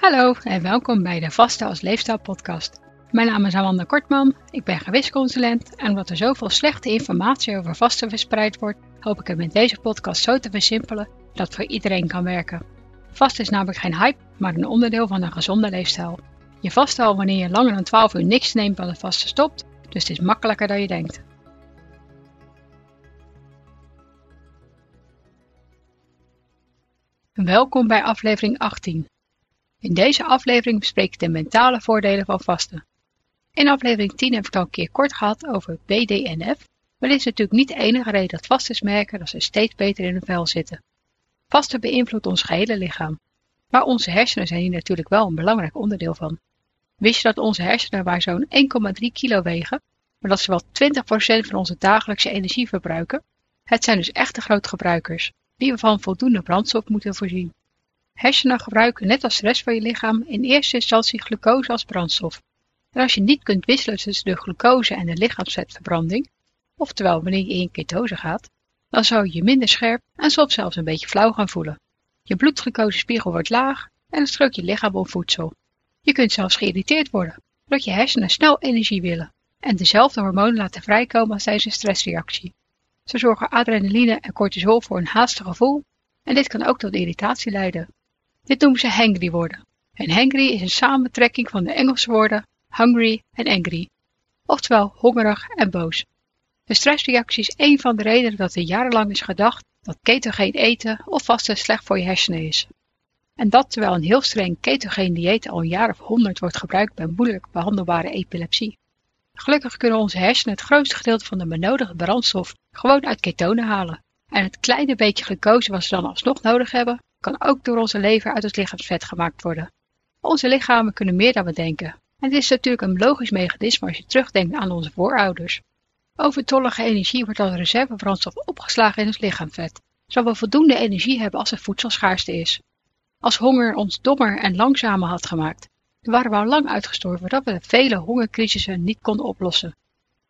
Hallo en welkom bij de Vaste als Leefstijl podcast. Mijn naam is Amanda Kortman, ik ben gewichtsconsulent en omdat er zoveel slechte informatie over vasten verspreid wordt, hoop ik het met deze podcast zo te versimpelen dat voor iedereen kan werken. Vasten is namelijk geen hype, maar een onderdeel van een gezonde leefstijl. Je vast al wanneer je langer dan 12 uur niks neemt dan het vasten stopt, dus het is makkelijker dan je denkt. Welkom bij aflevering 18. In deze aflevering bespreek ik de mentale voordelen van vasten. In aflevering 10 heb ik al een keer kort gehad over BDNF, maar dit is natuurlijk niet de enige reden dat vasters merken dat ze steeds beter in hun vel zitten. Vasten beïnvloedt ons gehele lichaam, maar onze hersenen zijn hier natuurlijk wel een belangrijk onderdeel van. Wist je dat onze hersenen maar zo'n 1,3 kilo wegen, maar dat ze wel 20% van onze dagelijkse energie verbruiken? Het zijn dus echte grootgebruikers, die we van voldoende brandstof moeten voorzien. Hersenen gebruiken net als de rest van je lichaam in eerste instantie glucose als brandstof. En als je niet kunt wisselen tussen de glucose en de lichaamsvetverbranding, oftewel wanneer je in ketose gaat, dan zou je je minder scherp en soms zelfs een beetje flauw gaan voelen. Je bloedglucosespiegel wordt laag en het je lichaam om voedsel. Je kunt zelfs geïrriteerd worden, doordat je hersenen snel energie willen en dezelfde hormonen laten vrijkomen als tijdens een stressreactie. Zo zorgen adrenaline en cortisol voor een haastig gevoel en dit kan ook tot irritatie leiden. Dit noemen ze hangry worden. En hangry is een samentrekking van de Engelse woorden hungry en angry, oftewel hongerig en boos. De stressreactie is een van de redenen dat er jarenlang is gedacht dat ketogeen eten of vasten slecht voor je hersenen is. En dat terwijl een heel streng ketogeen dieet al een jaar of honderd wordt gebruikt bij moeilijk behandelbare epilepsie. Gelukkig kunnen onze hersenen het grootste gedeelte van de benodigde brandstof gewoon uit ketonen halen. En het kleine beetje glucose wat ze dan alsnog nodig hebben, kan ook door onze lever uit het lichaamsvet gemaakt worden. Onze lichamen kunnen meer dan we denken. En het is natuurlijk een logisch mechanisme als je terugdenkt aan onze voorouders. Overtollige energie wordt als reservebrandstof opgeslagen in ons lichaamsvet, zodat we voldoende energie hebben als er voedselschaarste is. Als honger ons dommer en langzamer had gemaakt, dan waren we al lang uitgestorven dat we vele hongercrisissen niet konden oplossen.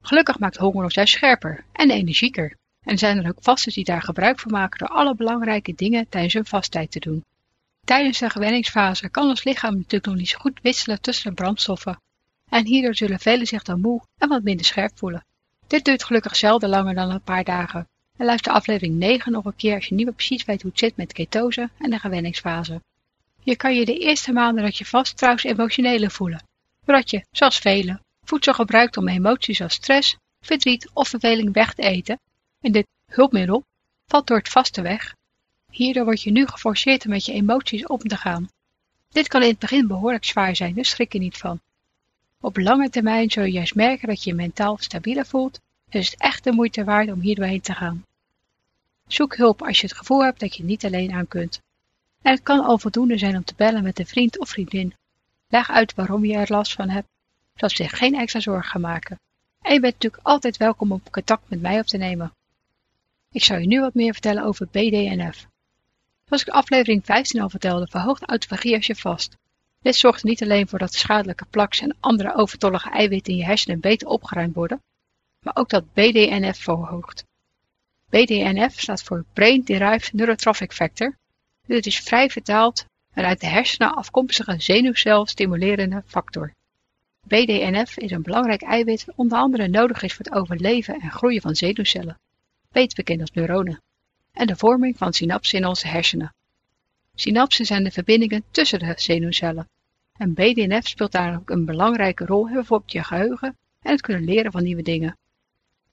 Gelukkig maakt honger ons juist scherper en energieker. En zijn er ook vasten die daar gebruik van maken door alle belangrijke dingen tijdens hun vasttijd te doen. Tijdens de gewenningsfase kan ons lichaam natuurlijk nog niet zo goed wisselen tussen de brandstoffen. En hierdoor zullen velen zich dan moe en wat minder scherp voelen. Dit duurt gelukkig zelden langer dan een paar dagen. En luister aflevering 9 nog een keer als je niet meer precies weet hoe het zit met ketose en de gewenningsfase. Je kan je de eerste maanden dat je vast trouwens emotionele voelen. Doordat je, zoals velen, voedsel gebruikt om emoties als stress, verdriet of verveling weg te eten en dit hulpmiddel valt door het vaste weg. Hierdoor word je nu geforceerd om met je emoties om te gaan. Dit kan in het begin behoorlijk zwaar zijn, dus schrik er niet van. Op lange termijn zul je juist merken dat je je mentaal stabieler voelt, dus het is echt de moeite waard om hier doorheen te gaan. Zoek hulp als je het gevoel hebt dat je niet alleen aan kunt. En het kan al voldoende zijn om te bellen met een vriend of vriendin. Leg uit waarom je er last van hebt, zodat ze zich geen extra zorgen gaan maken. En je bent natuurlijk altijd welkom om contact met mij op te nemen. Ik zal je nu wat meer vertellen over BDNF. Zoals ik aflevering 15 al vertelde, verhoogt autofagie als je vast. Dit zorgt niet alleen voor dat de schadelijke plaks en andere overtollige eiwitten in je hersenen beter opgeruimd worden, maar ook dat BDNF verhoogt. BDNF staat voor Brain Derived Neurotrophic Factor. Dit is vrij vertaald een uit de hersenen afkomstige zenuwcel stimulerende factor. BDNF is een belangrijk eiwit onder andere nodig is voor het overleven en groeien van zenuwcellen beter bekend als neuronen, en de vorming van synapsen in onze hersenen. Synapsen zijn de verbindingen tussen de zenuwcellen. En BDNF speelt daar ook een belangrijke rol in bijvoorbeeld je geheugen en het kunnen leren van nieuwe dingen.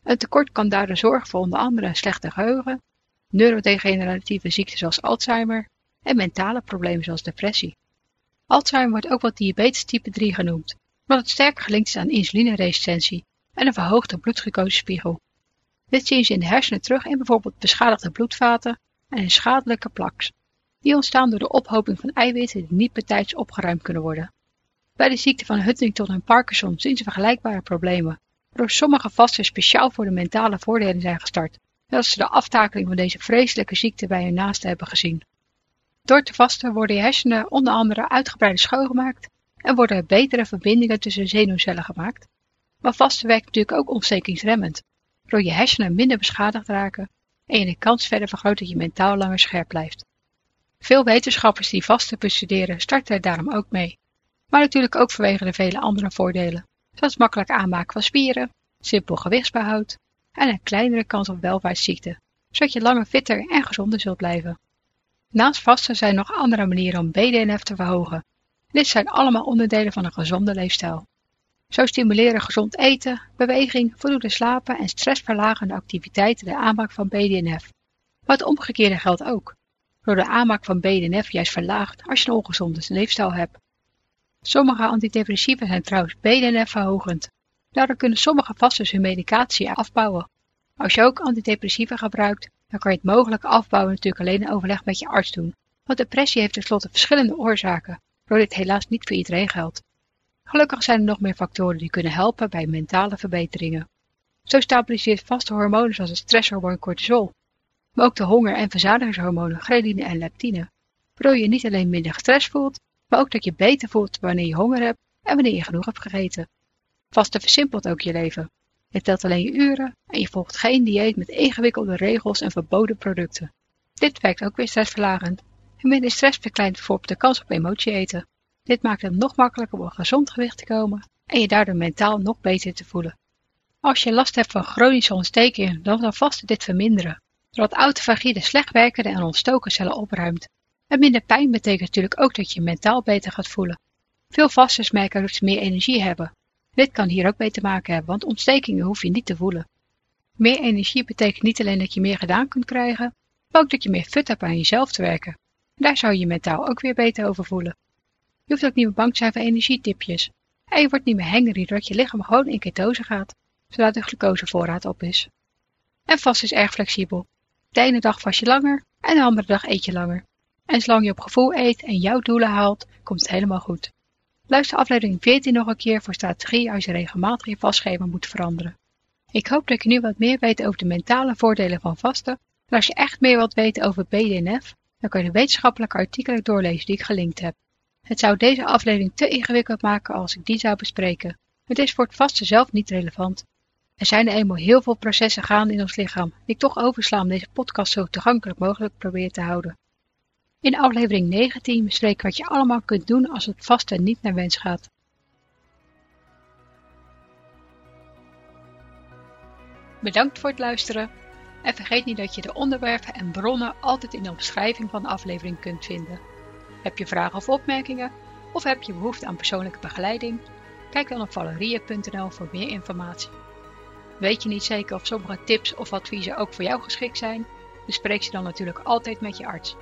Een tekort kan daardoor zorgen voor onder andere slechte geheugen, neurodegeneratieve ziekten zoals Alzheimer en mentale problemen zoals depressie. Alzheimer wordt ook wel diabetes type 3 genoemd, omdat het sterk gelinkt is aan insulineresistentie en een verhoogde bloedglucosespiegel. Dit zien ze in de hersenen terug in bijvoorbeeld beschadigde bloedvaten en schadelijke plaks. Die ontstaan door de ophoping van eiwitten die niet betijds opgeruimd kunnen worden. Bij de ziekte van Huntington en Parkinson zien ze vergelijkbare problemen, waardoor sommige vasten speciaal voor de mentale voordelen zijn gestart, nadat ze de aftakeling van deze vreselijke ziekte bij hun naasten hebben gezien. Door te vasten worden je hersenen onder andere uitgebreider schoongemaakt en worden er betere verbindingen tussen zenuwcellen gemaakt. Maar vasten werkt natuurlijk ook ontstekingsremmend, waardoor je hersenen minder beschadigd raken en je de kans verder vergroot dat je mentaal langer scherp blijft. Veel wetenschappers die vasten bestuderen starten er daarom ook mee. Maar natuurlijk ook vanwege de vele andere voordelen, zoals makkelijk aanmaken van spieren, simpel gewichtsbehoud en een kleinere kans op welvaartsziekten, zodat je langer fitter en gezonder zult blijven. Naast vasten zijn nog andere manieren om BDNF te verhogen. Dit zijn allemaal onderdelen van een gezonde leefstijl. Zo stimuleren gezond eten, beweging, voldoende slapen en stressverlagende activiteiten de aanmaak van BDNF. Maar het omgekeerde geldt ook, door de aanmaak van BDNF juist verlaagt als je een ongezonde leefstijl hebt. Sommige antidepressiva zijn trouwens BDNF verhogend. Daardoor kunnen sommige vasters hun medicatie afbouwen. Als je ook antidepressiva gebruikt, dan kan je het mogelijk afbouwen natuurlijk alleen in overleg met je arts doen. Want depressie heeft tenslotte verschillende oorzaken, waardoor dit helaas niet voor iedereen geldt. Gelukkig zijn er nog meer factoren die kunnen helpen bij mentale verbeteringen. Zo stabiliseert vaste hormonen zoals het stresshormoon cortisol, maar ook de honger- en verzadigingshormonen ghreline en leptine, waardoor je niet alleen minder gestrest voelt, maar ook dat je beter voelt wanneer je honger hebt en wanneer je genoeg hebt gegeten. Vaste versimpelt ook je leven. Je telt alleen je uren en je volgt geen dieet met ingewikkelde regels en verboden producten. Dit werkt ook weer stressverlagend en minder stress verkleint bijvoorbeeld de kans op emotie eten. Dit maakt het nog makkelijker om een gezond gewicht te komen en je daardoor mentaal nog beter te voelen. Als je last hebt van chronische ontstekingen, dan zal vaste dit verminderen, doordat autofagie de slecht werkende en ontstoken cellen opruimt. En minder pijn betekent natuurlijk ook dat je mentaal beter gaat voelen. Veel vasters merken dat ze meer energie hebben. Dit kan hier ook mee te maken hebben, want ontstekingen hoef je niet te voelen. Meer energie betekent niet alleen dat je meer gedaan kunt krijgen, maar ook dat je meer fut hebt aan jezelf te werken. Daar zou je mentaal ook weer beter over voelen. Je hoeft ook niet meer bang te zijn voor energietipjes. En je wordt niet meer hangry doordat je lichaam gewoon in ketose gaat, zodat de glucosevoorraad op is. En vast is erg flexibel. De ene dag vast je langer en de andere dag eet je langer. En zolang je op gevoel eet en jouw doelen haalt, komt het helemaal goed. Luister aflevering 14 nog een keer voor strategie als je regelmatig je vastschema moet veranderen. Ik hoop dat je nu wat meer weet over de mentale voordelen van vasten. En als je echt meer wilt weten over BDNF, dan kan je de wetenschappelijke artikelen doorlezen die ik gelinkt heb. Het zou deze aflevering te ingewikkeld maken als ik die zou bespreken. Het is voor het vaste zelf niet relevant. Er zijn er eenmaal heel veel processen gaande in ons lichaam, die ik toch oversla om deze podcast zo toegankelijk mogelijk proberen te houden. In aflevering 19 bespreek ik wat je allemaal kunt doen als het vaste niet naar wens gaat. Bedankt voor het luisteren en vergeet niet dat je de onderwerpen en bronnen altijd in de omschrijving van de aflevering kunt vinden. Heb je vragen of opmerkingen of heb je behoefte aan persoonlijke begeleiding? Kijk dan op valerie.nl voor meer informatie. Weet je niet zeker of sommige tips of adviezen ook voor jou geschikt zijn? Bespreek ze dan natuurlijk altijd met je arts.